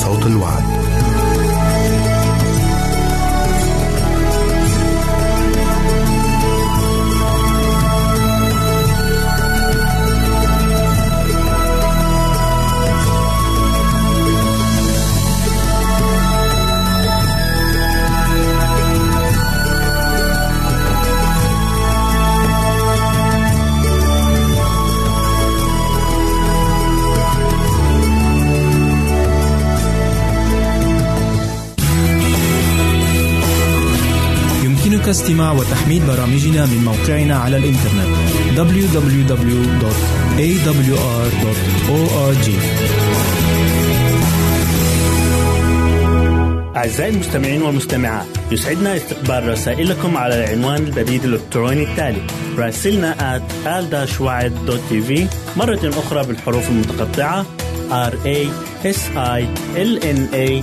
صوت الوعد. استماع وتحميل برامجنا من موقعنا على الإنترنت www.awr.org أعزائي المستمعين والمستمعات يسعدنا استقبال رسائلكم على العنوان البريد الإلكتروني التالي راسلنا at al مرة أخرى بالحروف المتقطعة r a s i l n a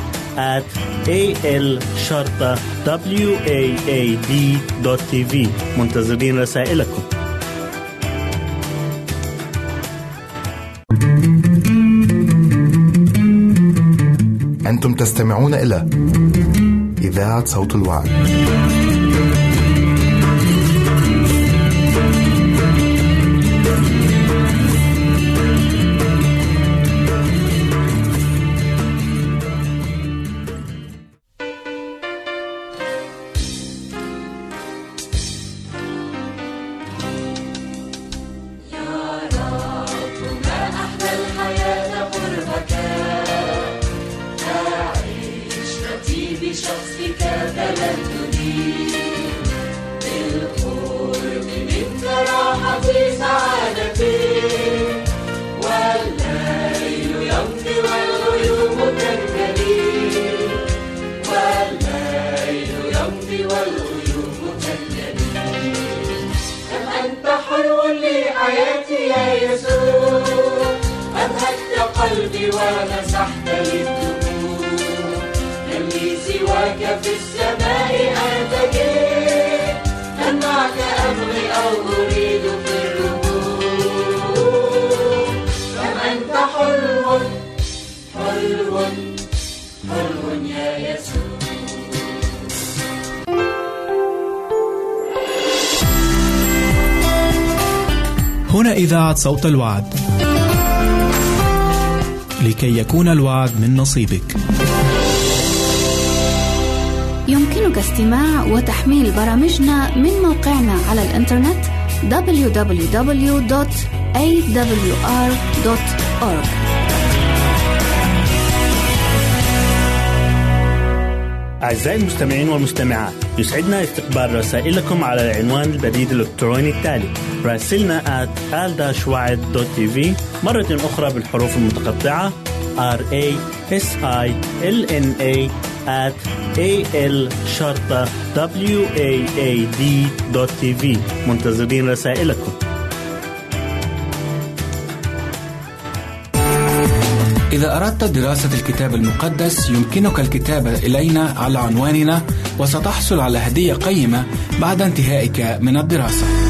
a l شرطة w a a d دوت تي في منتظرين رسائلكم أنتم تستمعون إلى إذاعة صوت الوعي. ومسحت للدموع. هل لي سواك في السماء أرتجي معك أبغي أو أريد في الرجوع كم أنت حلو حلو حلو يا يسوع. هنا إذاعة صوت الوعد. لكي يكون الوعد من نصيبك. يمكنك استماع وتحميل برامجنا من موقعنا على الإنترنت www.awr.org أعزائي المستمعين والمستمعات يسعدنا استقبال رسائلكم على العنوان البريد الإلكتروني التالي راسلنا at مرة أخرى بالحروف المتقطعة r a s i l n a at a l شرطة w a a d تي في منتظرين رسائلكم إذا أردت دراسة الكتاب المقدس يمكنك الكتابة إلينا على عنواننا وستحصل على هدية قيمة بعد انتهائك من الدراسة.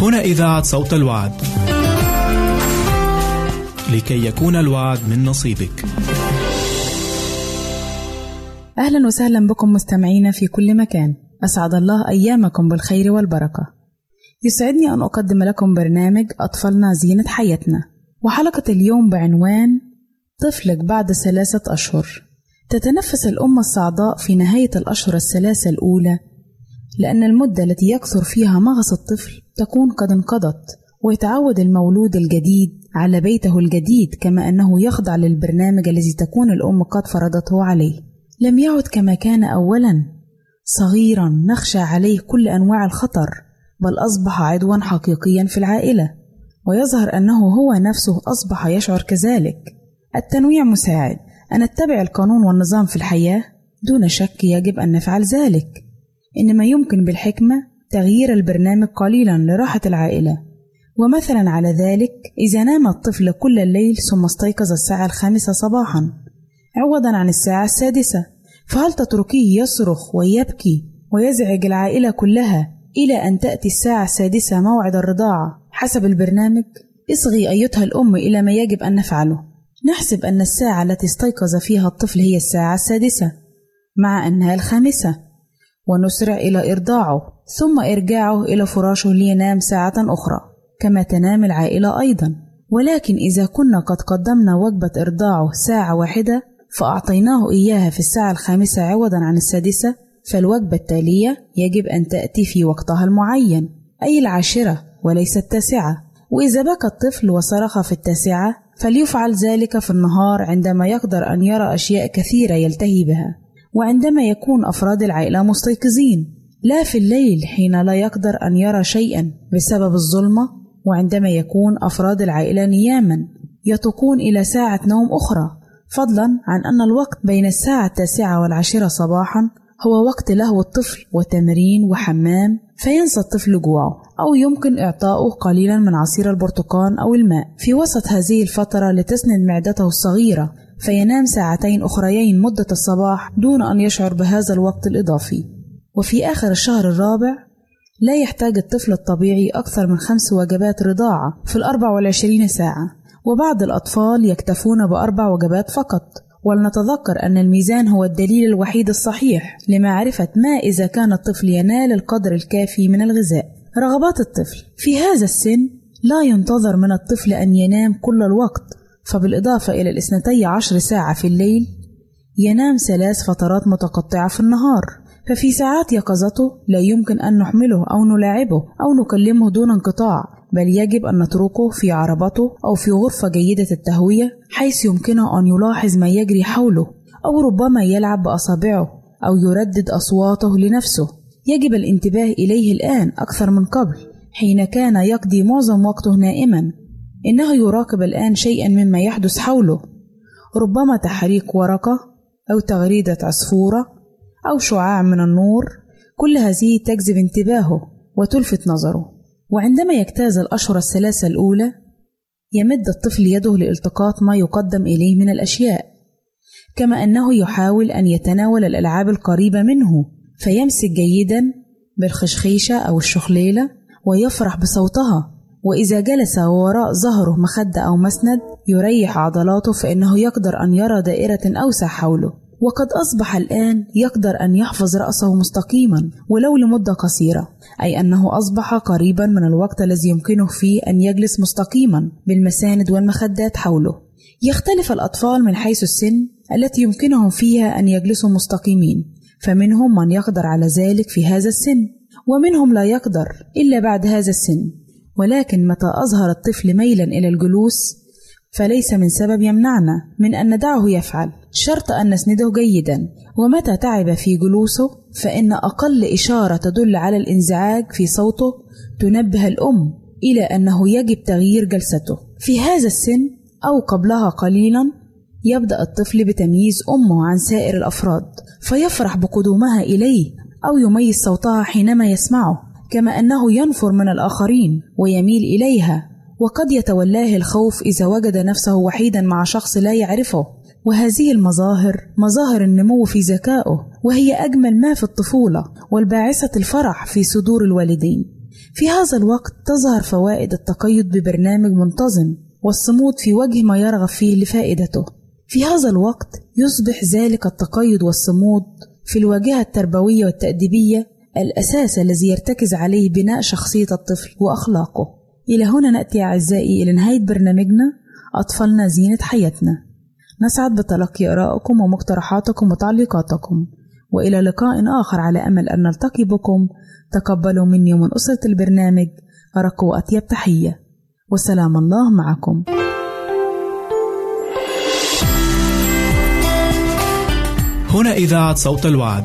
هنا إذاعة صوت الوعد. لكي يكون الوعد من نصيبك. أهلا وسهلا بكم مستمعينا في كل مكان أسعد الله أيامكم بالخير والبركة يسعدني أن أقدم لكم برنامج أطفالنا زينة حياتنا وحلقة اليوم بعنوان طفلك بعد ثلاثة أشهر تتنفس الأم الصعداء في نهاية الأشهر الثلاثة الأولى لأن المدة التي يكثر فيها مغص الطفل تكون قد انقضت ويتعود المولود الجديد على بيته الجديد كما أنه يخضع للبرنامج الذي تكون الأم قد فرضته عليه. لم يعد كما كان أولا. صغيرا نخشى عليه كل أنواع الخطر بل أصبح عدوا حقيقيا في العائلة. ويظهر أنه هو نفسه أصبح يشعر كذلك. التنويع مساعد. أن نتبع القانون والنظام في الحياة؟ دون شك يجب أن نفعل ذلك. إنما يمكن بالحكمة تغيير البرنامج قليلا لراحة العائلة. ومثلا على ذلك إذا نام الطفل كل الليل ثم استيقظ الساعة الخامسة صباحا. عوضا عن الساعة السادسة. فهل تتركيه يصرخ ويبكي ويزعج العائلة كلها إلى أن تأتي الساعة السادسة موعد الرضاعة؟ حسب البرنامج إصغي أيتها الأم إلى ما يجب أن نفعله. نحسب أن الساعة التي استيقظ فيها الطفل هي الساعة السادسة مع أنها الخامسة. ونسرع إلى إرضاعه ثم إرجاعه إلى فراشه لينام ساعة أخرى كما تنام العائلة أيضا. ولكن إذا كنا قد قدمنا وجبة إرضاعه ساعة واحدة فأعطيناه إياها في الساعة الخامسة عوضا عن السادسة فالوجبة التالية يجب أن تأتي في وقتها المعين أي العاشرة وليس التاسعة. وإذا بكى الطفل وصرخ في التاسعة فليفعل ذلك في النهار عندما يقدر أن يرى أشياء كثيرة يلتهي بها. وعندما يكون أفراد العائلة مستيقظين لا في الليل حين لا يقدر أن يرى شيئا بسبب الظلمة وعندما يكون أفراد العائلة نياما يتقون إلى ساعة نوم أخرى فضلا عن أن الوقت بين الساعة التاسعة والعاشرة صباحا هو وقت لهو الطفل وتمرين وحمام فينسى الطفل جوعه أو يمكن إعطاؤه قليلا من عصير البرتقال أو الماء. في وسط هذه الفترة لتسند معدته الصغيرة فينام ساعتين أخريين مدة الصباح دون أن يشعر بهذا الوقت الإضافي. وفي آخر الشهر الرابع لا يحتاج الطفل الطبيعي أكثر من خمس وجبات رضاعة في الأربع والعشرين ساعة وبعض الأطفال يكتفون بأربع وجبات فقط. ولنتذكر أن الميزان هو الدليل الوحيد الصحيح لمعرفة ما إذا كان الطفل ينال القدر الكافي من الغذاء. رغبات الطفل في هذا السن لا ينتظر من الطفل أن ينام كل الوقت فبالإضافة إلى الاثنتي عشر ساعة في الليل ينام ثلاث فترات متقطعة في النهار ففي ساعات يقظته لا يمكن أن نحمله أو نلاعبه أو نكلمه دون انقطاع بل يجب أن نتركه في عربته أو في غرفة جيدة التهوية حيث يمكنه أن يلاحظ ما يجري حوله أو ربما يلعب بأصابعه أو يردد أصواته لنفسه. يجب الانتباه إليه الآن أكثر من قبل حين كان يقضي معظم وقته نائما. إنه يراقب الآن شيئا مما يحدث حوله. ربما تحريك ورقة أو تغريدة عصفورة أو شعاع من النور كل هذه تجذب انتباهه وتلفت نظره. وعندما يجتاز الأشهر الثلاثة الأولى يمد الطفل يده لالتقاط ما يقدم إليه من الأشياء كما أنه يحاول أن يتناول الألعاب القريبة منه فيمسك جيدا بالخشخيشة أو الشخليلة ويفرح بصوتها. وإذا جلس وراء ظهره مخدة أو مسند يريح عضلاته فإنه يقدر أن يرى دائرة أوسع حوله. وقد أصبح الآن يقدر أن يحفظ رأسه مستقيما ولو لمدة قصيرة. أي أنه أصبح قريبا من الوقت الذي يمكنه فيه أن يجلس مستقيما بالمساند والمخدات حوله. يختلف الأطفال من حيث السن التي يمكنهم فيها أن يجلسوا مستقيمين فمنهم من يقدر على ذلك في هذا السن ومنهم لا يقدر إلا بعد هذا السن. ولكن متى أظهر الطفل ميلا إلى الجلوس؟ فليس من سبب يمنعنا من أن ندعه يفعل شرط أن نسنده جيدا. ومتى تعب في جلوسه؟ فإن أقل إشارة تدل على الإنزعاج في صوته تنبه الأم إلى أنه يجب تغيير جلسته. في هذا السن أو قبلها قليلا يبدأ الطفل بتمييز أمه عن سائر الأفراد فيفرح بقدومها إليه أو يميز صوتها حينما يسمعه. كما أنه ينفر من الآخرين ويميل إليها وقد يتولاه الخوف إذا وجد نفسه وحيدا مع شخص لا يعرفه. وهذه المظاهر مظاهر النمو في ذكائه وهي أجمل ما في الطفولة والباعثة الفرح في صدور الوالدين. في هذا الوقت تظهر فوائد التقيد ببرنامج منتظم والصمود في وجه ما يرغب فيه لفائدته. في هذا الوقت يصبح ذلك التقيد والصمود في الواجهة التربوية والتأديبية الأساس الذي يرتكز عليه بناء شخصية الطفل وأخلاقه. إلى هنا نأتي أعزائي إلى نهاية برنامجنا أطفالنا زينة حياتنا. نسعد بتلقي آرائكم ومقترحاتكم وتعليقاتكم. وإلى لقاء آخر على أمل أن نلتقي بكم. تقبلوا مني ومن أسرة البرنامج أرق وأطيب تحية. وسلام الله معكم. هنا إذاعة صوت الوعد.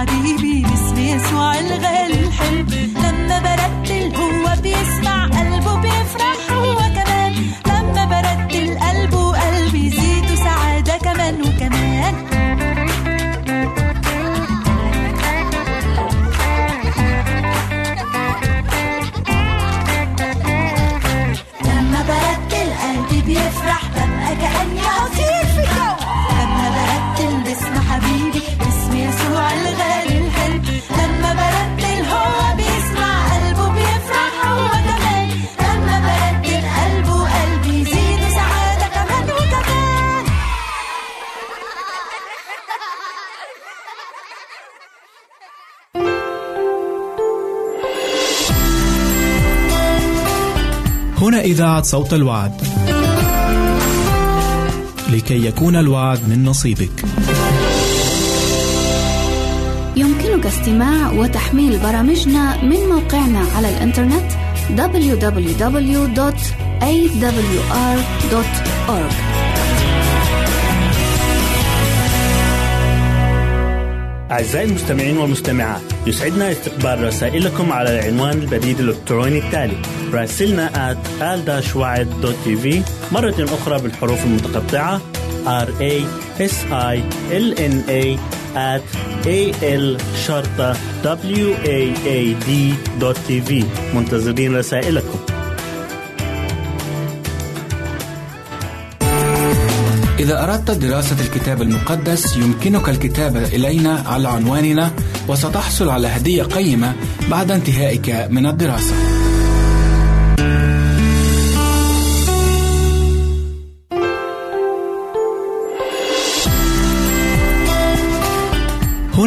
حبيبي إذاعة صوت الوعد. لكي يكون الوعد من نصيبك. يمكنك استماع وتحميل برامجنا من موقعنا على الإنترنت www.awr.org أعزائي المستمعين والمستمعات يسعدنا استقبال رسائلكم على العنوان البريد الإلكتروني التالي راسلنا at al مرة أخرى بالحروف المتقطعة. R a s i l n a at a l شرطة w a a d في منتظرين رسائلكم. إذا أردت دراسة الكتاب المقدس يمكنك الكتابة إلينا على عنواننا وستحصل على هدية قيمة بعد انتهائك من الدراسة.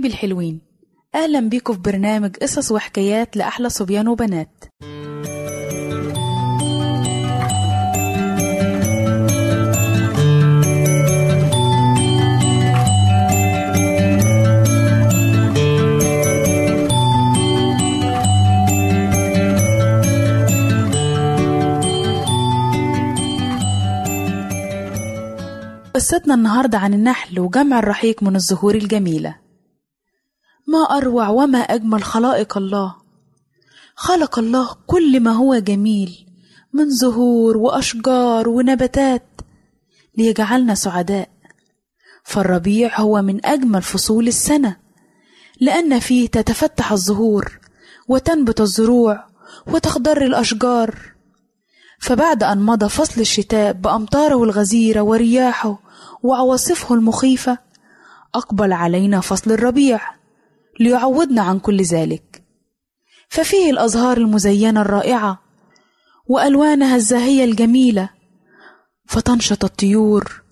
حبايبي الحلوين. أهلا بيكم في برنامج قصص وحكايات لأحلى صبيان وبنات. قصتنا النهاردة عن النحل وجمع الرحيق من الزهور الجميلة. ما أروع وما أجمل خلائق الله. خلق الله كل ما هو جميل من زهور وأشجار ونباتات ليجعلنا سعداء. فالربيع هو من أجمل فصول السنة لأن فيه تتفتح الزهور وتنبت الزروع وتخضر الأشجار. فبعد أن مضى فصل الشتاء بأمطاره الغزيرة ورياحه وعواصفه المخيفة أقبل علينا فصل الربيع. ليعوضنا عن كل ذلك. ففيه الأزهار المزينة الرائعة وألوانها الزاهية الجميلة فتنشط الطيور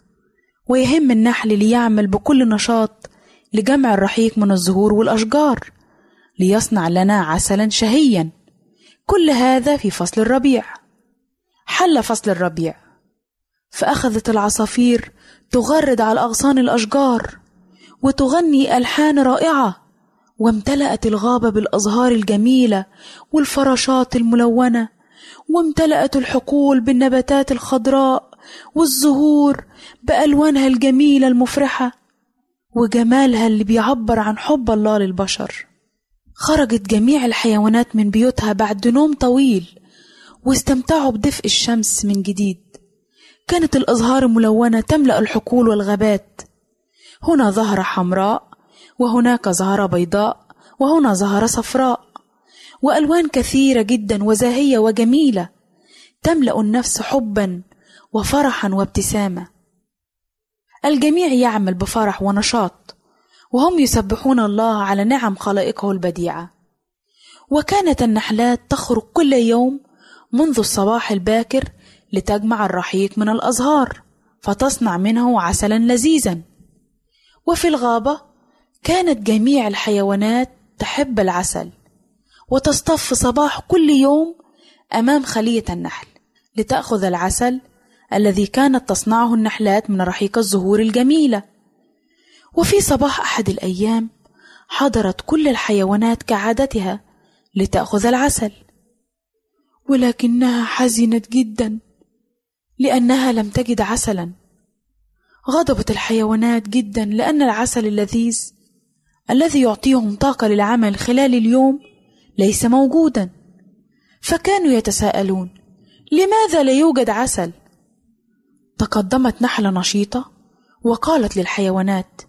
ويهم النحل ليعمل بكل نشاط لجمع الرحيق من الزهور والأشجار ليصنع لنا عسلا شهيا. كل هذا في فصل الربيع. حل فصل الربيع. فأخذت العصافير تغرد على أغصان الأشجار وتغني ألحان رائعة. وامتلأت الغابة بالأزهار الجميلة والفراشات الملونة وامتلأت الحقول بالنباتات الخضراء والزهور بألوانها الجميلة المفرحة وجمالها اللي بيعبر عن حب الله للبشر. خرجت جميع الحيوانات من بيوتها بعد نوم طويل واستمتعوا بدفء الشمس من جديد. كانت الأزهار الملونة تملأ الحقول والغابات. هنا زهرة حمراء وهناك زهرة بيضاء وهنا زهرة صفراء وألوان كثيرة جدا وزاهية وجميلة تملأ النفس حبا وفرحا وابتسامة. الجميع يعمل بفرح ونشاط وهم يسبحون الله على نعم خلائقه البديعة. وكانت النحلات تخرج كل يوم منذ الصباح الباكر لتجمع الرحيق من الأزهار فتصنع منه عسلا لذيذا. وفي الغابة كانت جميع الحيوانات تحب العسل وتصطف صباح كل يوم أمام خلية النحل لتأخذ العسل الذي كانت تصنعه النحلات من رحيق الزهور الجميلة. وفي صباح أحد الأيام حضرت كل الحيوانات كعادتها لتأخذ العسل ولكنها حزنت جدا لأنها لم تجد عسلا. غضبت الحيوانات جدا لأن العسل اللذيذ الذي يعطيهم طاقة للعمل خلال اليوم ليس موجودا. فكانوا يتساءلون لماذا لا يوجد عسل؟ تقدمت نحلة نشيطة وقالت للحيوانات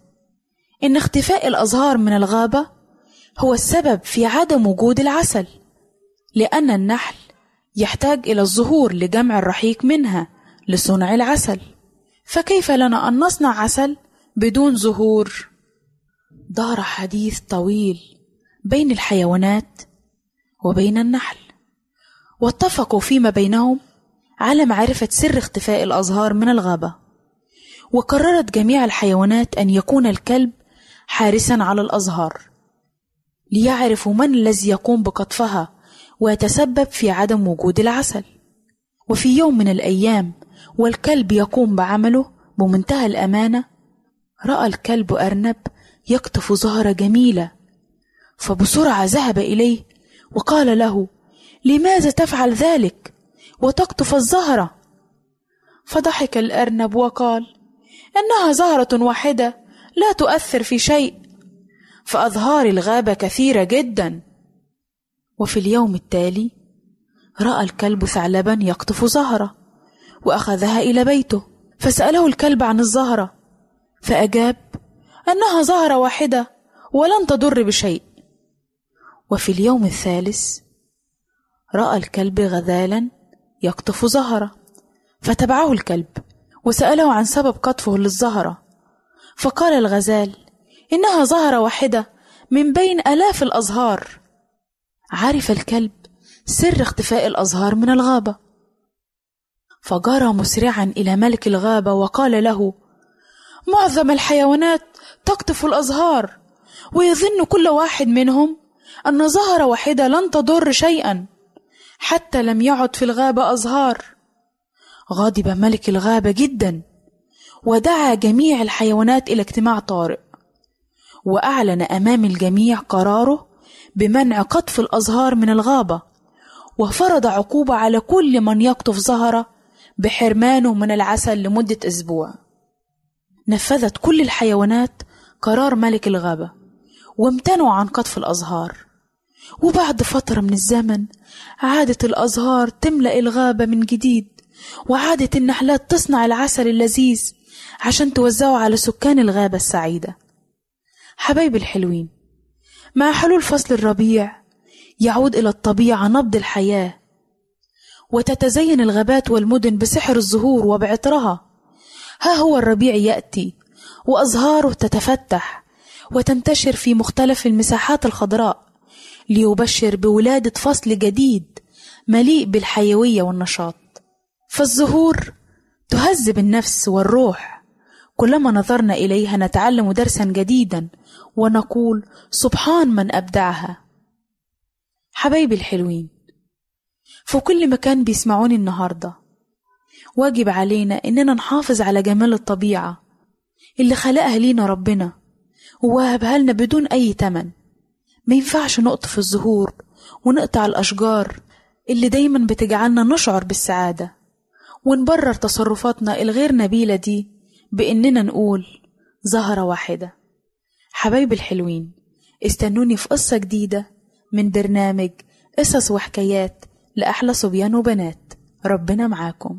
إن اختفاء الأزهار من الغابة هو السبب في عدم وجود العسل لأن النحل يحتاج إلى الزهور لجمع الرحيق منها لصنع العسل. فكيف لنا أن نصنع عسل بدون زهور؟ دار حديث طويل بين الحيوانات وبين النحل واتفقوا فيما بينهم على معرفة سر اختفاء الأزهار من الغابة وقررت جميع الحيوانات أن يكون الكلب حارسا على الأزهار ليعرفوا من الذي يقوم بقطفها ويتسبب في عدم وجود العسل. وفي يوم من الأيام والكلب يقوم بعمله بمنتهى الأمانة رأى الكلب أرنب يقطف زهرة جميلة. فبسرعة ذهب إليه وقال له لماذا تفعل ذلك وتقطف الزهرة؟ فضحك الأرنب وقال إنها زهرة واحدة لا تؤثر في شيء. فأزهار الغابة كثيرة جدا. وفي اليوم التالي رأى الكلب ثعلبا يقطف زهرة وأخذها إلى بيته. فسأله الكلب عن الزهرة فأجاب أنها زهرة واحدة ولن تضر بشيء. وفي اليوم الثالث رأى الكلب غزالا يقطف زهرة فتبعه الكلب وسأله عن سبب قطفه للزهرة. فقال الغزال إنها زهرة واحدة من بين آلاف الأزهار. عرف الكلب سر اختفاء الأزهار من الغابة. فجرى مسرعا إلى ملك الغابة وقال له معظم الحيوانات تقطف الأزهار ويظن كل واحد منهم أن زهرة واحدة لن تضر شيئا حتى لم يعد في الغابة أزهار. غضب ملك الغابة جدا ودعا جميع الحيوانات إلى اجتماع طارئ وأعلن أمام الجميع قراره بمنع قطف الأزهار من الغابة وفرض عقوبة على كل من يقطف زهرة بحرمانه من العسل لمدة أسبوع. نفذت كل الحيوانات قرار ملك الغابة وامتنعوا عن قطف الأزهار. وبعد فترة من الزمن عادت الأزهار تملأ الغابة من جديد وعادت النحلات تصنع العسل اللذيذ عشان توزعه على سكان الغابة السعيدة. حبايبي الحلوين مع حلول فصل الربيع يعود إلى الطبيعة نبض الحياة. وتتزين الغابات والمدن بسحر الزهور وبعطرها. ها هو الربيع يأتي وأزهاره تتفتح وتنتشر في مختلف المساحات الخضراء ليبشر بولادة فصل جديد مليء بالحيوية والنشاط. فالزهور تهذب النفس والروح. كلما نظرنا إليها نتعلم درسا جديدا ونقول سبحان من أبدعها. حبايبي الحلوين في كل مكان بيسمعوني النهاردة. واجب علينا إننا نحافظ على جمال الطبيعة اللي خلقها لينا ربنا ووهبها لنا بدون أي تمن. ما ينفعش نقطف الزهور ونقطع الأشجار اللي دايما بتجعلنا نشعر بالسعادة ونبرر تصرفاتنا الغير نبيلة دي بإننا نقول زهرة واحدة. حبايبي الحلوين استنوني في قصة جديدة من برنامج قصص وحكايات لأحلى صبيان وبنات. ربنا معاكم.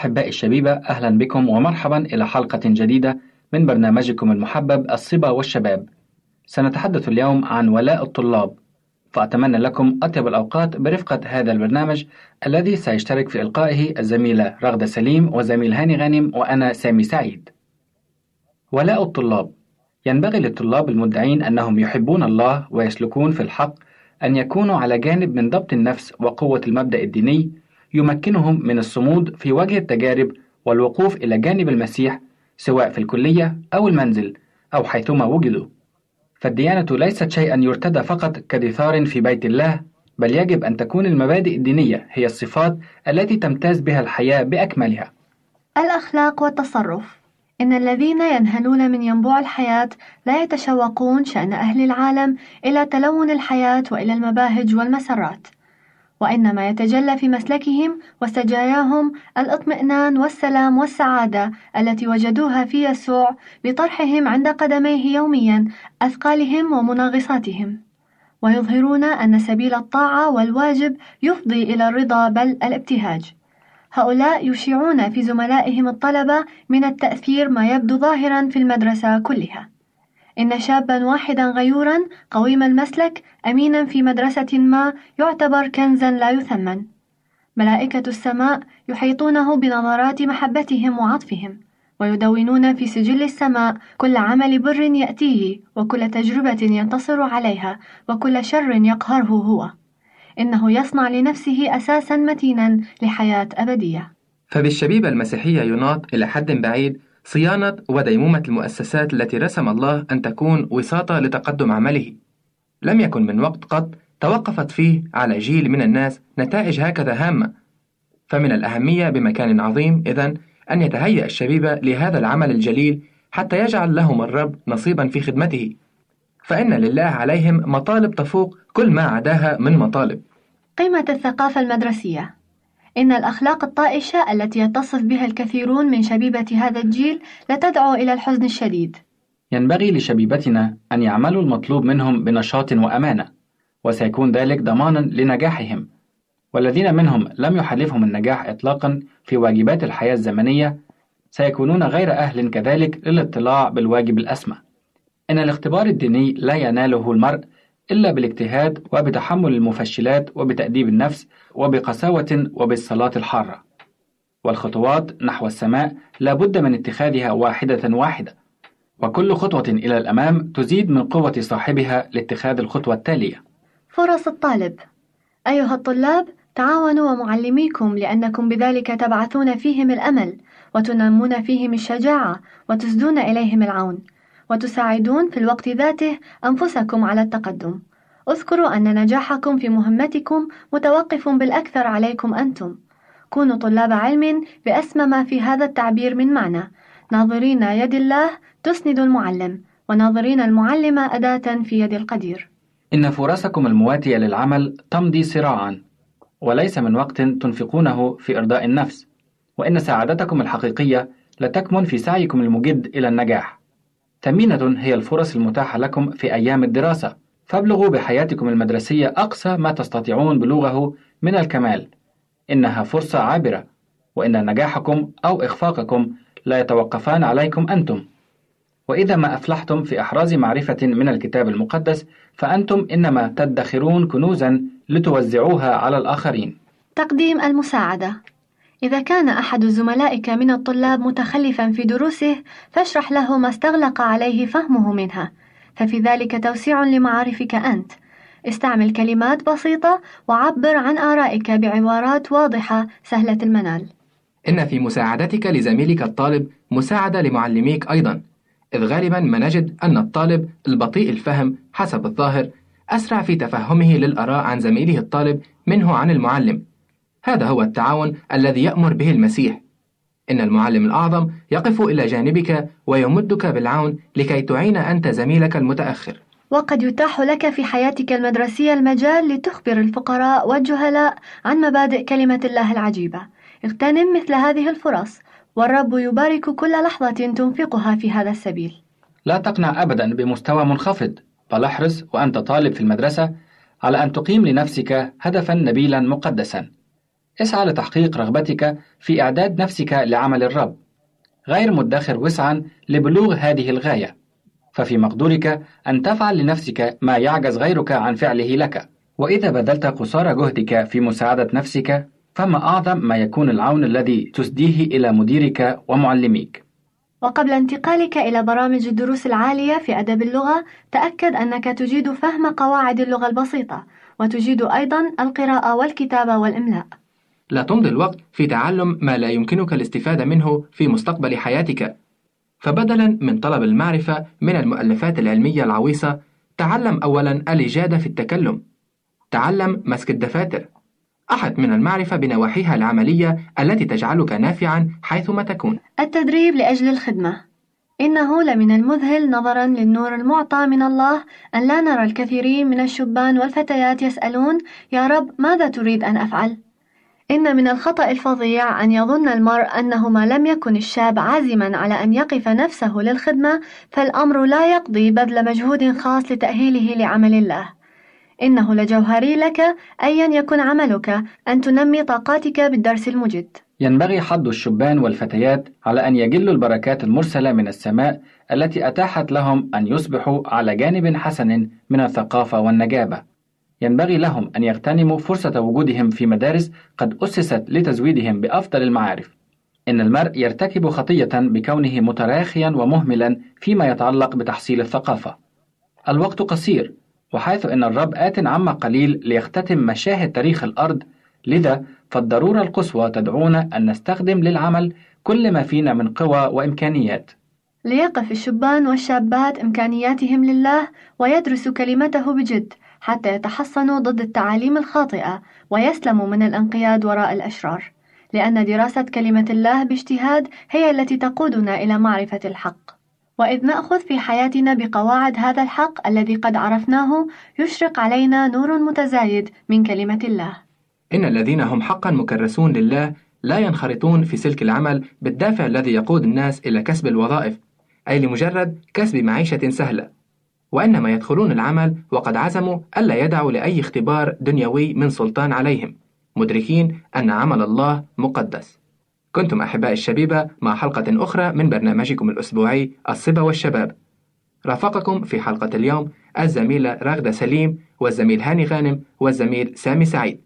أحبائي الشبيبة أهلا بكم ومرحبا إلى حلقة جديدة من برنامجكم المحبب الصبا والشباب. سنتحدث اليوم عن ولاء الطلاب فأتمنى لكم أطيب الأوقات برفقة هذا البرنامج الذي سيشترك في إلقائه الزميلة رغدة سليم وزميل هاني غانم وأنا سامي سعيد. ولاء الطلاب. ينبغي للطلاب المدعين أنهم يحبون الله ويسلكون في الحق أن يكونوا على جانب من ضبط النفس وقوة المبدأ الديني يمكنهم من الصمود في وجه التجارب والوقوف إلى جانب المسيح سواء في الكلية أو المنزل أو حيثما وجدوا. فالديانة ليست شيئا يرتدى فقط كدثار في بيت الله، بل يجب أن تكون المبادئ الدينية هي الصفات التي تمتاز بها الحياة بأكملها. الأخلاق والتصرف إن الذين ينهلون من ينبوع الحياة لا يتشوقون شأن أهل العالم إلى تلون الحياة وإلى المباهج والمسرات وإنما يتجلى في مسلكهم وسجاياهم الإطمئنان والسلام والسعادة التي وجدوها في يسوع بطرحهم عند قدميه يوميا أثقالهم ومناغصاتهم ويظهرون أن سبيل الطاعة والواجب يفضي إلى الرضا بل الابتهاج. هؤلاء يشيعون في زملائهم الطلبة من التأثير ما يبدو ظاهرا في المدرسة كلها. إن شابا واحدا غيورا قويم المسلك أمينا في مدرسة ما يعتبر كنزا لا يثمن. ملائكة السماء يحيطونه بنظرات محبتهم وعطفهم ويدونون في سجل السماء كل عمل بر يأتيه وكل تجربة ينتصر عليها وكل شر يقهره هو. إنه يصنع لنفسه أساسا متينا لحياة أبدية. فبالشبيبة المسيحية يناط إلى حد بعيد صيانة وديمومة المؤسسات التي رسم الله أن تكون وساطة لتقدم عمله. لم يكن من وقت قط توقفت فيه على جيل من الناس نتائج هكذا هامة. فمن الأهمية بمكان عظيم إذن أن يتهيأ الشبيبة لهذا العمل الجليل حتى يجعل لهم الرب نصيبا في خدمته. فإن لله عليهم مطالب تفوق كل ما عداها من مطالب. قيمة الثقافة المدرسية إن الأخلاق الطائشة التي يتصف بها الكثيرون من شبيبة هذا الجيل لتدعو إلى الحزن الشديد. ينبغي لشبيبتنا أن يعملوا المطلوب منهم بنشاط وأمانة، وسيكون ذلك ضمانا لنجاحهم. والذين منهم لم يحلفهم النجاح إطلاقا في واجبات الحياة الزمنية سيكونون غير أهل كذلك للاطلاع بالواجب الأسمى. إن الاختبار الديني لا يناله المرء إلا بالاجتهاد وبتحمل المفشلات وبتأديب النفس وبقساوة وبالصلاة الحارة. والخطوات نحو السماء لا بد من اتخاذها واحدة واحدة، وكل خطوة إلى الأمام تزيد من قوة صاحبها لاتخاذ الخطوة التالية. فرص الطالب أيها الطلاب تعاونوا ومعلميكم لأنكم بذلك تبعثون فيهم الأمل وتنمون فيهم الشجاعة وتسدون إليهم العون وتساعدون في الوقت ذاته أنفسكم على التقدم. اذكروا أن نجاحكم في مهمتكم متوقف بالأكثر عليكم أنتم. كونوا طلاب علم بأسمى ما في هذا التعبير من معنى. ناظرين يد الله تسند المعلم وناظرين المعلم أداة في يد القدير. إن فرصكم المواتية للعمل تمضي سراعا وليس من وقت تنفقونه في إرضاء النفس. وإن سعادتكم الحقيقية لتكمن في سعيكم المجد إلى النجاح. ثمينة هي الفرص المتاحة لكم في أيام الدراسة. فابلغوا بحياتكم المدرسية أقصى ما تستطيعون بلوغه من الكمال. إنها فرصة عابرة وإن نجاحكم أو إخفاقكم لا يتوقفان عليكم أنتم. وإذا ما أفلحتم في إحراز معرفة من الكتاب المقدس فأنتم إنما تدخرون كنوزا لتوزعوها على الآخرين. تقديم المساعدة. إذا كان أحد زملائك من الطلاب متخلفا في دروسه فاشرح له ما استغلق عليه فهمه منها. ففي ذلك توسيع لمعارفك أنت. استعمل كلمات بسيطة وعبر عن آرائك بعبارات واضحة سهلة المنال. إن في مساعدتك لزميلك الطالب مساعدة لمعلميك أيضا. إذ غالبا ما نجد أن الطالب البطيء الفهم حسب الظاهر أسرع في تفهمه للآراء عن زميله الطالب منه عن المعلم. هذا هو التعاون الذي يأمر به المسيح. إن المعلم الأعظم يقف إلى جانبك ويمدك بالعون لكي تعين أنت زميلك المتأخر. وقد يتاح لك في حياتك المدرسية المجال لتخبر الفقراء والجهلاء عن مبادئ كلمة الله العجيبة. اغتنم مثل هذه الفرص والرب يبارك كل لحظة تنفقها في هذا السبيل. لا تقنع أبدا بمستوى منخفض بل احرص وأنت طالب في المدرسة على أن تقيم لنفسك هدفا نبيلا مقدسا. اسعى لتحقيق رغبتك في إعداد نفسك لعمل الرب. غير مدخر وسعا لبلوغ هذه الغاية. ففي مقدورك أن تفعل لنفسك ما يعجز غيرك عن فعله لك. وإذا بذلت قصارى جهدك في مساعدة نفسك فما أعظم ما يكون العون الذي تسديه إلى مديرك ومعلميك. وقبل انتقالك إلى برامج الدروس العالية في أدب اللغة تأكد أنك تجيد فهم قواعد اللغة البسيطة وتجيد أيضا القراءة والكتابة والإملاء. لا تمضي الوقت في تعلم ما لا يمكنك الاستفادة منه في مستقبل حياتك. فبدلا من طلب المعرفة من المؤلفات العلمية العويصة تعلم أولا الإجادة في التكلم. تعلم مسك الدفاتر. أحد من المعرفة بنواحيها العملية التي تجعلك نافعا حيثما تكون. التدريب لأجل الخدمة. إنه لمن المذهل نظرا للنور المعطى من الله أن لا نرى الكثيرين من الشبان والفتيات يسألون يا رب ماذا تريد أن أفعل؟ إن من الخطأ الفظيع أن يظن المرء أنه ما لم يكن الشاب عازما على أن يقف نفسه للخدمة فالأمر لا يقضي بذل مجهود خاص لتأهيله لعمل الله. إنه لجوهري لك أيا يكن عملك أن تنمي طاقاتك بالدرس المجد. ينبغي حض الشبان والفتيات على أن يجلوا البركات المرسلة من السماء التي أتاحت لهم أن يصبحوا على جانب حسن من الثقافة والنجابة. ينبغي لهم أن يغتنموا فرصة وجودهم في مدارس قد أسست لتزويدهم بأفضل المعارف. إن المرء يرتكب خطية بكونه متراخيا ومهملا فيما يتعلق بتحصيل الثقافة. الوقت قصير، وحيث إن الرب آت عما قليل ليختتم مشاهد تاريخ الأرض، لذا فالضرورة القصوى تدعونا أن نستخدم للعمل كل ما فينا من قوى وإمكانيات. ليقف الشبان والشابات إمكانياتهم لله ويدرسوا كلمته بجد حتى يتحصنوا ضد التعاليم الخاطئة ويسلموا من الانقياد وراء الأشرار لأن دراسة كلمة الله باجتهاد هي التي تقودنا إلى معرفة الحق. وإذ نأخذ في حياتنا بقواعد هذا الحق الذي قد عرفناه يشرق علينا نور متزايد من كلمة الله. إن الذين هم حقا مكرسون لله لا ينخرطون في سلك العمل بالدافع الذي يقود الناس إلى كسب الوظائف أي لمجرد كسب معيشة سهلة. وإنما يدخلون العمل وقد عزموا ألا يدعوا لأي اختبار دنيوي من سلطان عليهم مدركين أن عمل الله مقدس. كنتم أحباء الشبيبة مع حلقة أخرى من برنامجكم الأسبوعي الصبا والشباب. رافقكم في حلقة اليوم الزميلة راغدة سليم والزميل هاني غانم والزميل سامي سعيد.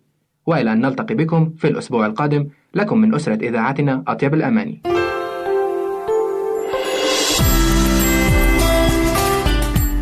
وإلى أن نلتقي بكم في الأسبوع القادم لكم من أسرة إذاعتنا أطيب الأماني.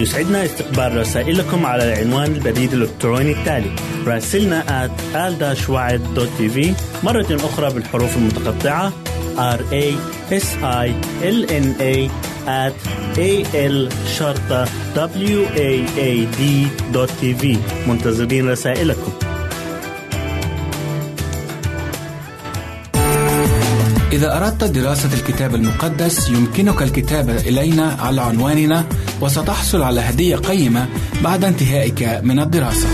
يسعدنا استقبال رسائلكم على العنوان البريد الإلكتروني التالي راسلنا at al مرة أخرى بالحروف المتقطعة r a s i l n a at a l شرطة w a a d في منتظرين رسائلكم. إذا أردت دراسة الكتاب المقدس يمكنك الكتابة إلينا على عنواننا وستحصل على هدية قيمة بعد انتهائك من الدراسة.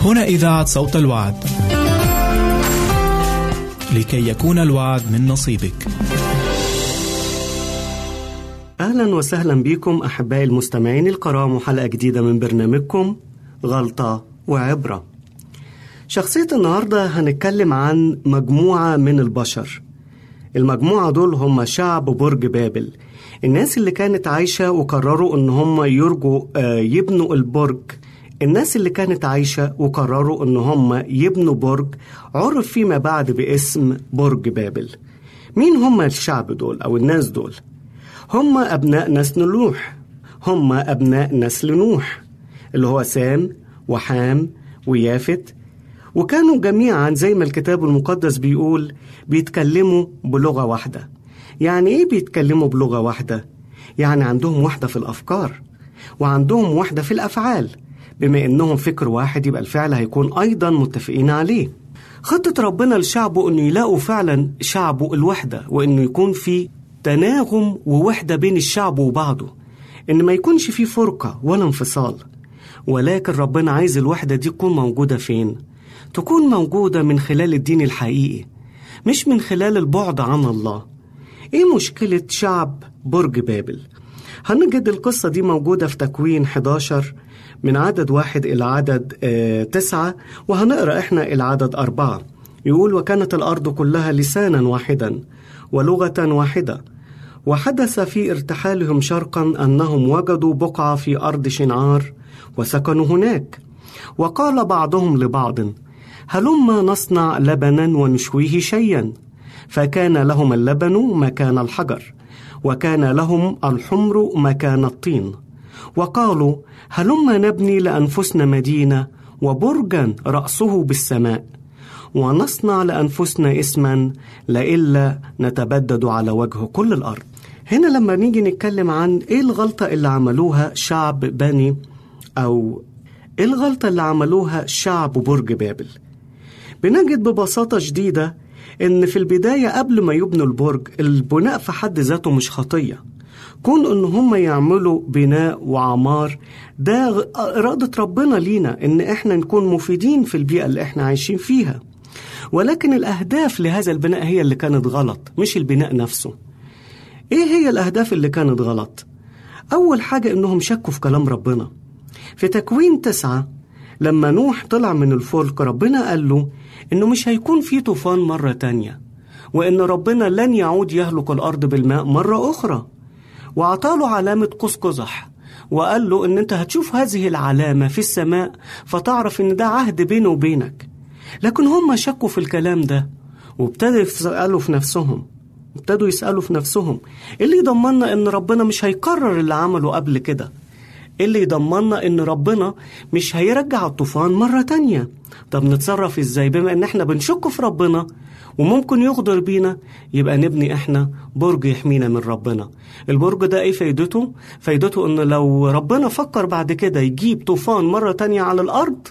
هنا إذاعة صوت الوعد. لكي يكون الوعد من نصيبك. أهلا وسهلا بكم أحبائي المستمعين الكرام وحلقة جديدة من برنامجكم غلطة وعبرة شخصية النهاردة هنتكلم عن مجموعة من البشر. المجموعة دول هم شعب برج بابل. الناس اللي كانت عايشة وقرروا إن هم يرجوا آه، يبنوا البرج. الناس اللي كانت عايشة وقرروا إن هم يبنوا برج عرف فيما بعد باسم برج بابل. مين هم الشعب دول أو الناس دول؟ هم أبناء نسل نوح. هم أبناء نسل نوح اللي هو سام وحام ويافت وكانوا جميعا زي ما الكتاب المقدس بيقول بيتكلموا بلغة واحدة يعني إيه بيتكلموا بلغة واحدة؟ يعني عندهم وحدة في الأفكار وعندهم وحدة في الأفعال بما إنهم فكر واحد يبقى الفعل هيكون أيضا متفقين عليه خطة ربنا لشعبه إنه يلاقوا فعلا شعبه الوحدة وإنه يكون في تناغم ووحدة بين الشعب وبعضه إن ما يكونش في فرقة ولا انفصال ولكن ربنا عايز الوحدة دي تكون موجودة فين؟ تكون موجودة من خلال الدين الحقيقي مش من خلال البعد عن الله إيه مشكلة شعب برج بابل؟ هنجد القصة دي موجودة في تكوين 11 من عدد واحد إلى عدد آه تسعة وهنقرأ إحنا العدد أربعة يقول وكانت الأرض كلها لسانا واحدا ولغة واحدة وحدث في ارتحالهم شرقا أنهم وجدوا بقعة في أرض شنعار وسكنوا هناك وقال بعضهم لبعض هلما نصنع لبنا ونشويه شيئا. فكان لهم اللبن مكان الحجر وكان لهم الحمر مكان الطين. وقالوا هلما نبني لأنفسنا مدينة وبرجا رأسه بالسماء. ونصنع لأنفسنا اسما لئلا نتبدد على وجه كل الأرض. هنا لما نيجي نتكلم عن إيه الغلطة اللي عملوها شعب بني أو إيه الغلطة اللي عملوها شعب برج بابل؟ بنجد ببساطة شديدة إن في البداية قبل ما يبنوا البرج البناء في حد ذاته مش خطية. كون إن هم يعملوا بناء وعمار ده إرادة ربنا لينا إن إحنا نكون مفيدين في البيئة اللي إحنا عايشين فيها. ولكن الأهداف لهذا البناء هي اللي كانت غلط مش البناء نفسه. إيه هي الأهداف اللي كانت غلط؟ أول حاجة إنهم شكوا في كلام ربنا. في تكوين تسعة لما نوح طلع من الفلك ربنا قال له إنه مش هيكون في طوفان مرة تانية وإن ربنا لن يعود يهلك الأرض بالماء مرة أخرى. وأعطاله علامة قوس قزح وقال له إن أنت هتشوف هذه العلامة في السماء فتعرف إن ده عهد بينه وبينك. لكن هم شكوا في الكلام ده وابتدوا يسألوا في نفسهم ابتدوا يسألوا في نفسهم إيه اللي يضمننا إن ربنا مش هيكرر اللي عمله قبل كده؟ اللي يضمننا إن ربنا مش هيرجع الطوفان مرة تانية. طب نتصرف إزاي؟ بما إن إحنا بنشك في ربنا وممكن يغدر بينا يبقى نبني إحنا برج يحمينا من ربنا. البرج ده إيه فايدته؟ فايدته إن لو ربنا فكر بعد كده يجيب طوفان مرة تانية على الأرض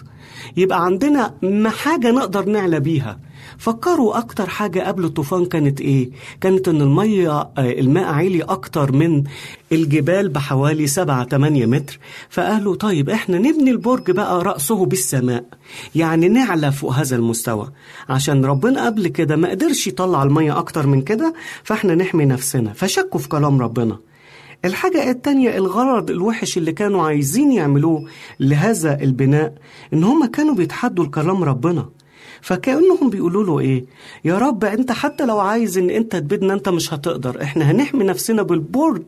يبقى عندنا حاجة نقدر نعلى بيها. فكروا أكتر حاجة قبل الطوفان كانت إيه؟ كانت إن المية آه، الماء عالي أكتر من الجبال بحوالي 7 8 متر. فقالوا طيب إحنا نبني البرج بقى رأسه بالسماء. يعني نعلى فوق هذا المستوى. عشان ربنا قبل كده ما قدرش يطلع المية أكتر من كده فإحنا نحمي نفسنا. فشكوا في كلام ربنا. الحاجة التانية الغرض الوحش اللي كانوا عايزين يعملوه لهذا البناء إن هم كانوا بيتحدوا الكلام ربنا. فكأنهم بيقولوا له إيه؟ يا رب أنت حتى لو عايز إن أنت تبيدنا أنت مش هتقدر. إحنا هنحمي نفسنا بالبرج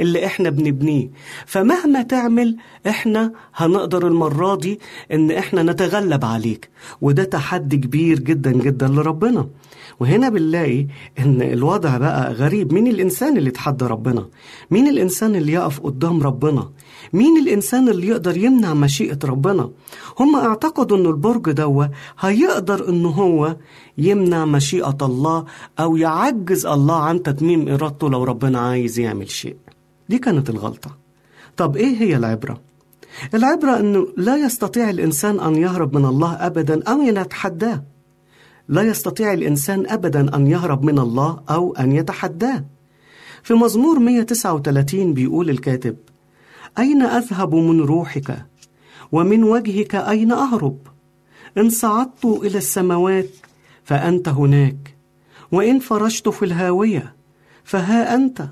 اللي إحنا بنبنيه. فمهما تعمل إحنا هنقدر المرة دي إن إحنا نتغلب عليك. وده تحدي كبير جدا جدا لربنا. وهنا بنلاقي إن الوضع بقى غريب. مين الإنسان اللي يتحدى ربنا؟ مين الإنسان اللي يقف قدام ربنا؟ مين الإنسان اللي يقدر يمنع مشيئة ربنا؟ هم أعتقدوا ان البرج دوا هيقدر إن هو يمنع مشيئة الله أو يعجز الله عن تتميم إرادته لو ربنا عايز يعمل شيء. دي كانت الغلطة. طب إيه هي العبرة؟ العبرة إنه لا يستطيع الإنسان أن يهرب من الله ابدا أو يتحداه. لا يستطيع الإنسان أبدا أن يهرب من الله أو أن يتحداه. في مزمور 139 بيقول الكاتب أين أذهب من روحك؟ ومن وجهك أين أهرب؟ إن صعدت إلى السماوات فأنت هناك وإن فرشت في الهاوية فها أنت.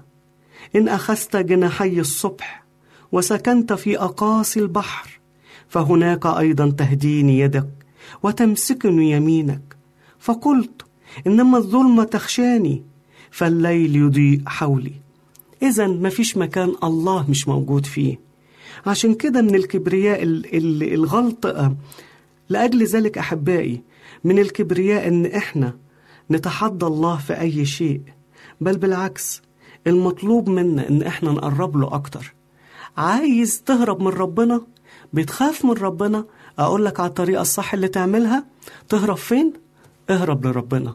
إن أخذت جناحي الصبح وسكنت في أقاصي البحر فهناك أيضا تهديني يدك وتمسكني يمينك. فقلت إنما الظلمة تخشاني فالليل يضيء حولي. إذا مفيش مكان الله مش موجود فيه. عشان كده من الكبرياء ال- ال- الغلط لأجل ذلك أحبائي من الكبرياء إن إحنا نتحدى الله في أي شيء بل بالعكس المطلوب منا إن إحنا نقرب له أكتر. عايز تهرب من ربنا؟ بتخاف من ربنا؟ أقول لك على الطريقة الصح اللي تعملها تهرب فين؟ اهرب لربنا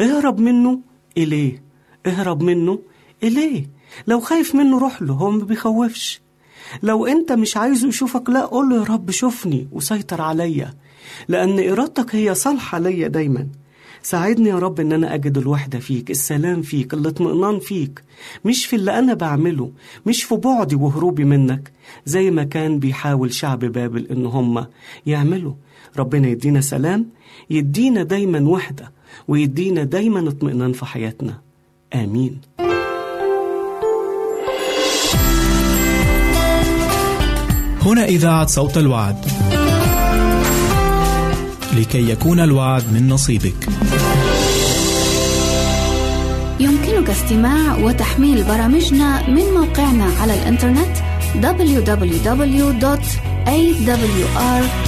اهرب منه إليه. اهرب منه إليه. لو خايف منه روح له هو ما بيخوفش. لو أنت مش عايزه يشوفك لا قول له يا رب شوفني وسيطر عليا لأن إرادتك هي صالحة ليا دايما. ساعدني يا رب إن أنا أجد الوحدة فيك السلام فيك الاطمئنان فيك. مش في اللي أنا بعمله مش في بعدي وهروبي منك زي ما كان بيحاول شعب بابل إن هم يعملوا. ربنا يدينا سلام يدينا دايما وحدة ويدينا دايما اطمئنان في حياتنا. آمين. هنا إذاعة صوت الوعد. لكي يكون الوعد من نصيبك. يمكنك استماع وتحميل برامجنا من موقعنا على الإنترنت www.awr.org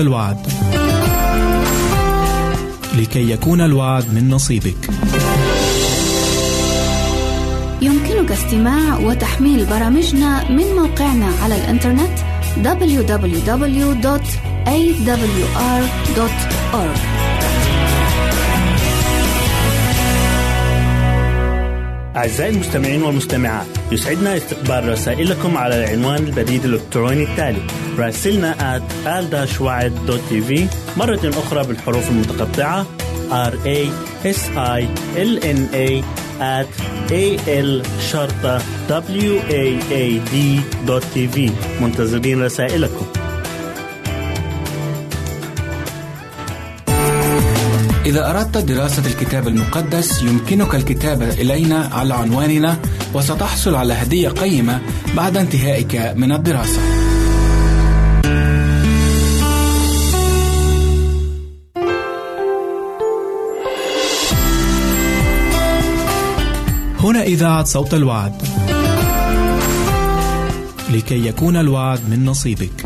الوعد. لكي يكون الوعد من نصيبك. يمكنك استماع وتحميل برامجنا من موقعنا على الإنترنت www.awr.org أعزائي المستمعين والمستمعات يسعدنا استقبال رسائلكم على العنوان البريد الإلكتروني التالي راسلنا at مرة أخرى بالحروف المتقطعة. R a s i l n a at a l شرطة w a a d في منتظرين رسائلكم. إذا أردت دراسة الكتاب المقدس يمكنك الكتابة إلينا على عنواننا وستحصل على هدية قيمة بعد انتهائك من الدراسة. هنا إذاعة صوت الوعد. لكي يكون الوعد من نصيبك.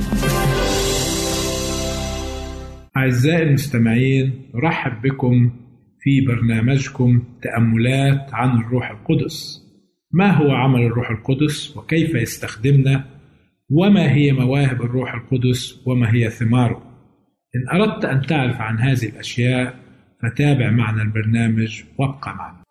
أعزائي المستمعين نرحب بكم في برنامجكم تأملات عن الروح القدس. ما هو عمل الروح القدس وكيف يستخدمنا؟ وما هي مواهب الروح القدس؟ وما هي ثماره؟ إن أردت أن تعرف عن هذه الأشياء فتابع معنا البرنامج وابقى معنا.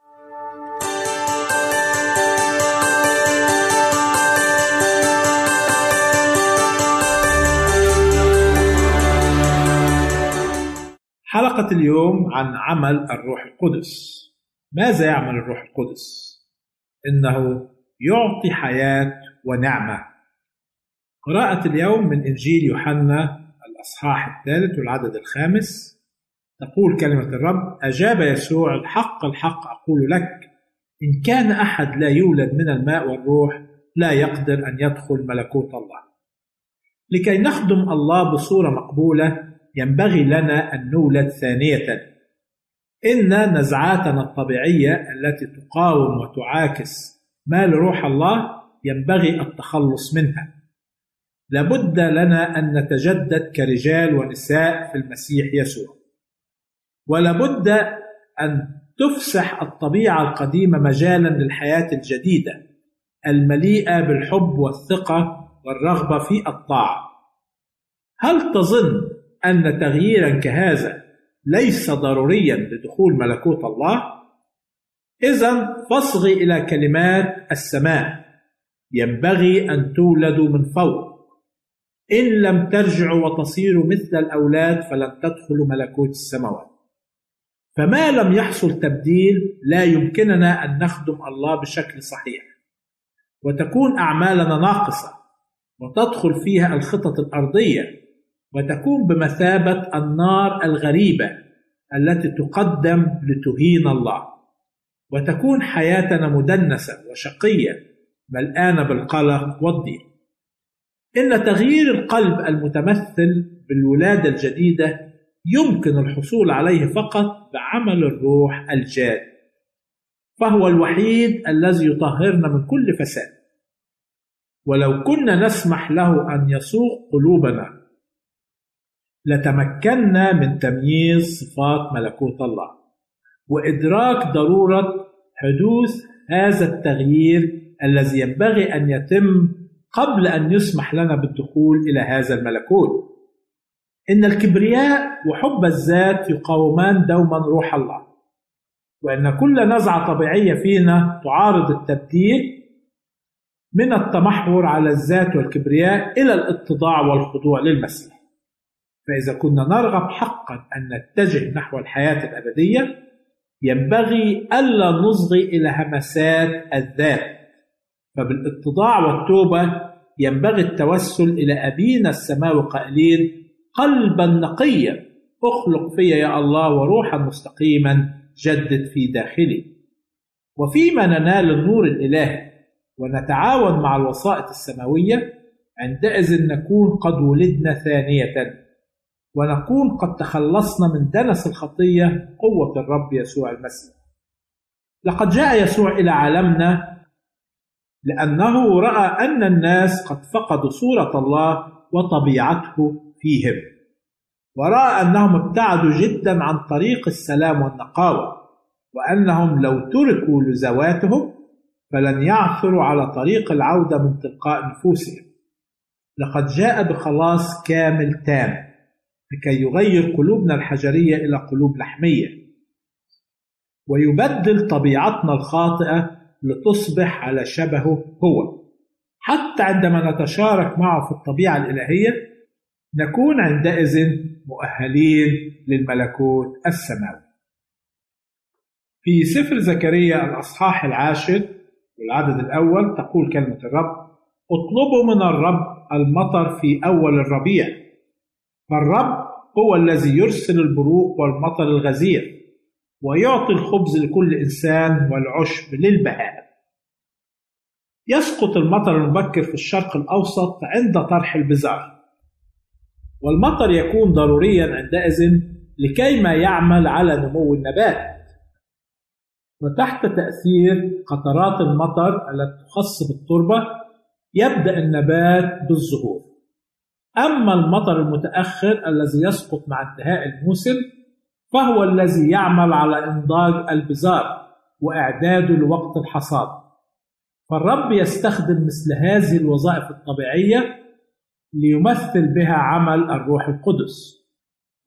حلقة اليوم عن عمل الروح القدس. ماذا يعمل الروح القدس؟ إنه يعطي حياة ونعمة. قراءة اليوم من إنجيل يوحنا الأصحاح الثالث والعدد الخامس. تقول كلمة الرب أجاب يسوع الحق الحق أقول لك إن كان أحد لا يولد من الماء والروح لا يقدر أن يدخل ملكوت الله. لكي نخدم الله بصورة مقبولة ينبغي لنا أن نولد ثانية. إن نزعاتنا الطبيعية التي تقاوم وتعاكس ما لروح الله ينبغي التخلص منها. لابد لنا أن نتجدد كرجال ونساء في المسيح يسوع. ولابد أن تفسح الطبيعة القديمة مجالا للحياة الجديدة المليئة بالحب والثقة والرغبة في الطاعة. هل تظن أن تغييرا كهذا ليس ضروريا لدخول ملكوت الله؟ إذا فاصغي إلى كلمات السماء. ينبغي أن تولدوا من فوق. إن لم ترجعوا وتصيروا مثل الأولاد فلن تدخلوا ملكوت السماوات. فما لم يحصل تبديل لا يمكننا أن نخدم الله بشكل صحيح. وتكون أعمالنا ناقصة وتدخل فيها الخطط الأرضية. وتكون بمثابة النار الغريبة التي تقدم لتهين الله. وتكون حياتنا مدنسة وشقية ملآنة بالقلق والضيق. إن تغيير القلب المتمثل بالولادة الجديدة يمكن الحصول عليه فقط بعمل الروح الجاد فهو الوحيد الذي يطهرنا من كل فساد. ولو كنا نسمح له أن يسوق قلوبنا لتمكنا من تمييز صفات ملكوت الله. وإدراك ضرورة حدوث هذا التغيير الذي ينبغي أن يتم قبل أن يسمح لنا بالدخول إلى هذا الملكوت. إن الكبرياء وحب الذات يقاومان دوما روح الله. وإن كل نزعة طبيعية فينا تعارض التبديل من التمحور على الذات والكبرياء إلى الاتضاع والخضوع للمسيح. فإذا كنا نرغب حقا أن نتجه نحو الحياة الأبدية ينبغي ألا نصغي إلى همسات الذات. فبالاتضاع والتوبة ينبغي التوسل إلى أبينا السماوي قائلين قلبا نقيا اخلق في يا الله وروحا مستقيما جدد في داخلي. وفيما ننال النور الإلهي ونتعاون مع الوسائط السماوية عندئذ نكون قد ولدنا ثانية. ونكون قد تخلصنا من دنس الخطية قوة الرب يسوع المسيح. لقد جاء يسوع إلى عالمنا لأنه رأى أن الناس قد فقدوا صورة الله وطبيعته فيهم. ورأى أنهم ابتعدوا جدا عن طريق السلام والنقاوة وأنهم لو تركوا لذواتهم فلن يعثروا على طريق العودة من تلقاء نفوسهم لقد جاء بخلاص كامل تام لكي يغير قلوبنا الحجرية إلى قلوب لحمية. ويبدل طبيعتنا الخاطئة لتصبح على شبهه هو. حتى عندما نتشارك معه في الطبيعة الإلهية نكون عندئذ مؤهلين للملكوت السماوي. في سفر زكريا الأصحاح العاشر والعدد الأول تقول كلمة الرب اطلبوا من الرب المطر في أول الربيع. فالرب هو الذي يرسل البروق والمطر الغزير ويعطي الخبز لكل إنسان والعشب للبهائم. يسقط المطر المبكر في الشرق الأوسط عند طرح البزار. والمطر يكون ضروريا عندئذ لكي ما يعمل على نمو النبات. وتحت تأثير قطرات المطر التي تخص بالتربة يبدأ النبات بالظهور أما المطر المتأخر الذي يسقط مع انتهاء الموسم فهو الذي يعمل على إنضاج البذار وإعداده لوقت الحصاد. فالرب يستخدم مثل هذه الوظائف الطبيعية ليمثل بها عمل الروح القدس.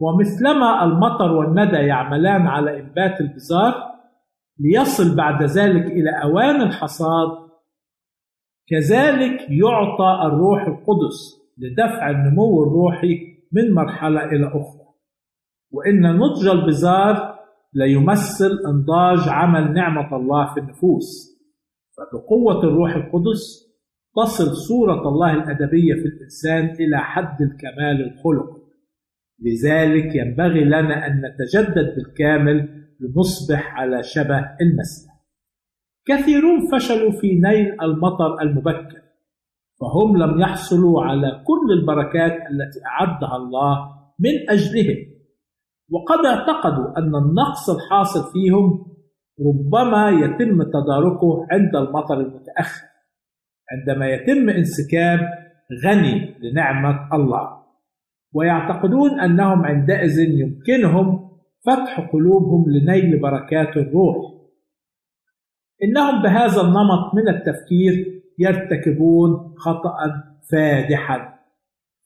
ومثلما المطر والندى يعملان على إنبات البذار ليصل بعد ذلك إلى أوان الحصاد كذلك يعطى الروح القدس لدفع النمو الروحي من مرحلة إلى أخرى. وإن نضج البزار لا يمثل إنضاج عمل نعمة الله في النفوس. فبقوة الروح القدس تصل صورة الله الأدبية في الإنسان إلى حد الكمال الخلقي لذلك ينبغي لنا أن نتجدد بالكامل لنصبح على شبه المسيح. كثيرون فشلوا في نيل المطر المبكر. فهم لم يحصلوا على كل البركات التي أعدها الله من أجلهم. وقد اعتقدوا أن النقص الحاصل فيهم ربما يتم تداركه عند المطر المتأخر عندما يتم انسكاب غني لنعمة الله. ويعتقدون أنهم عندئذ يمكنهم فتح قلوبهم لنيل بركات الروح. إنهم بهذا النمط من التفكير يرتكبون خطأ فادحا.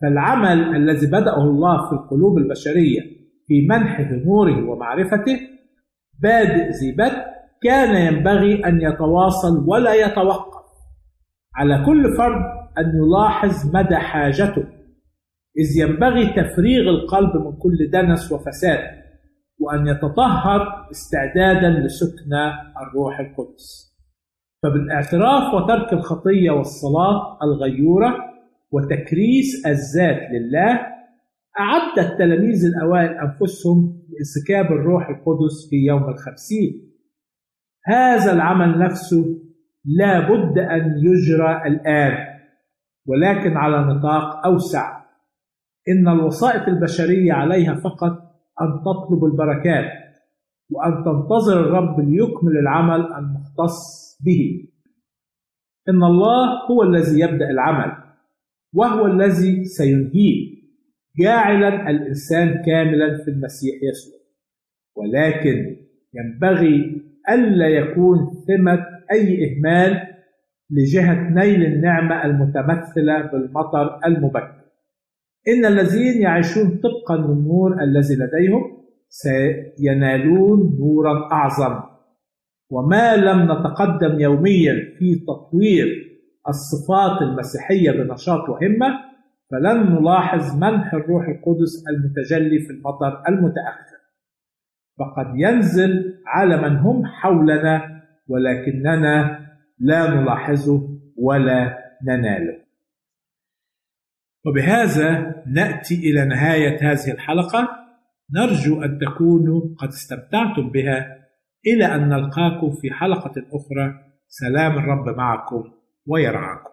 فالعمل الذي بدأه الله في القلوب البشرية في منحه نوره ومعرفته بادئ ذي بدء كان ينبغي أن يتواصل ولا يتوقف. على كل فرد أن يلاحظ مدى حاجته. إذ ينبغي تفريغ القلب من كل دنس وفساد وأن يتطهر استعدادا لسكنى الروح القدس. فبالاعتراف وترك الخطية والصلاة الغيورة وتكريس الذات لله أعد التلاميذ الأوائل أنفسهم لانسكاب الروح القدس في يوم الخمسين. هذا العمل نفسه لا بد أن يجرى الآن ولكن على نطاق أوسع. إن الوسائط البشرية عليها فقط أن تطلب البركات وأن تنتظر الرب ليكمل العمل المختص به. إن الله هو الذي يبدأ العمل وهو الذي سينهيه جاعلا الإنسان كاملا في المسيح يسوع. ولكن ينبغي ألا يكون ثمة أي إهمال لجهة نيل النعمة المتمثلة بالمطر المبكر. إن الذين يعيشون طبقا للنور الذي لديهم سينالون نورا أعظم. وما لم نتقدم يوميا في تطوير الصفات المسيحية بنشاط وهمة فلن نلاحظ منح الروح القدس المتجلي في المطر المتأخر. فقد ينزل على من هم حولنا ولكننا لا نلاحظه ولا نناله وبهذا نأتي إلى نهاية هذه الحلقة. نرجو أن تكونوا قد استمتعتم بها. إلى أن نلقاكم في حلقة أخرى. سلام الرب معكم ويرعاكم.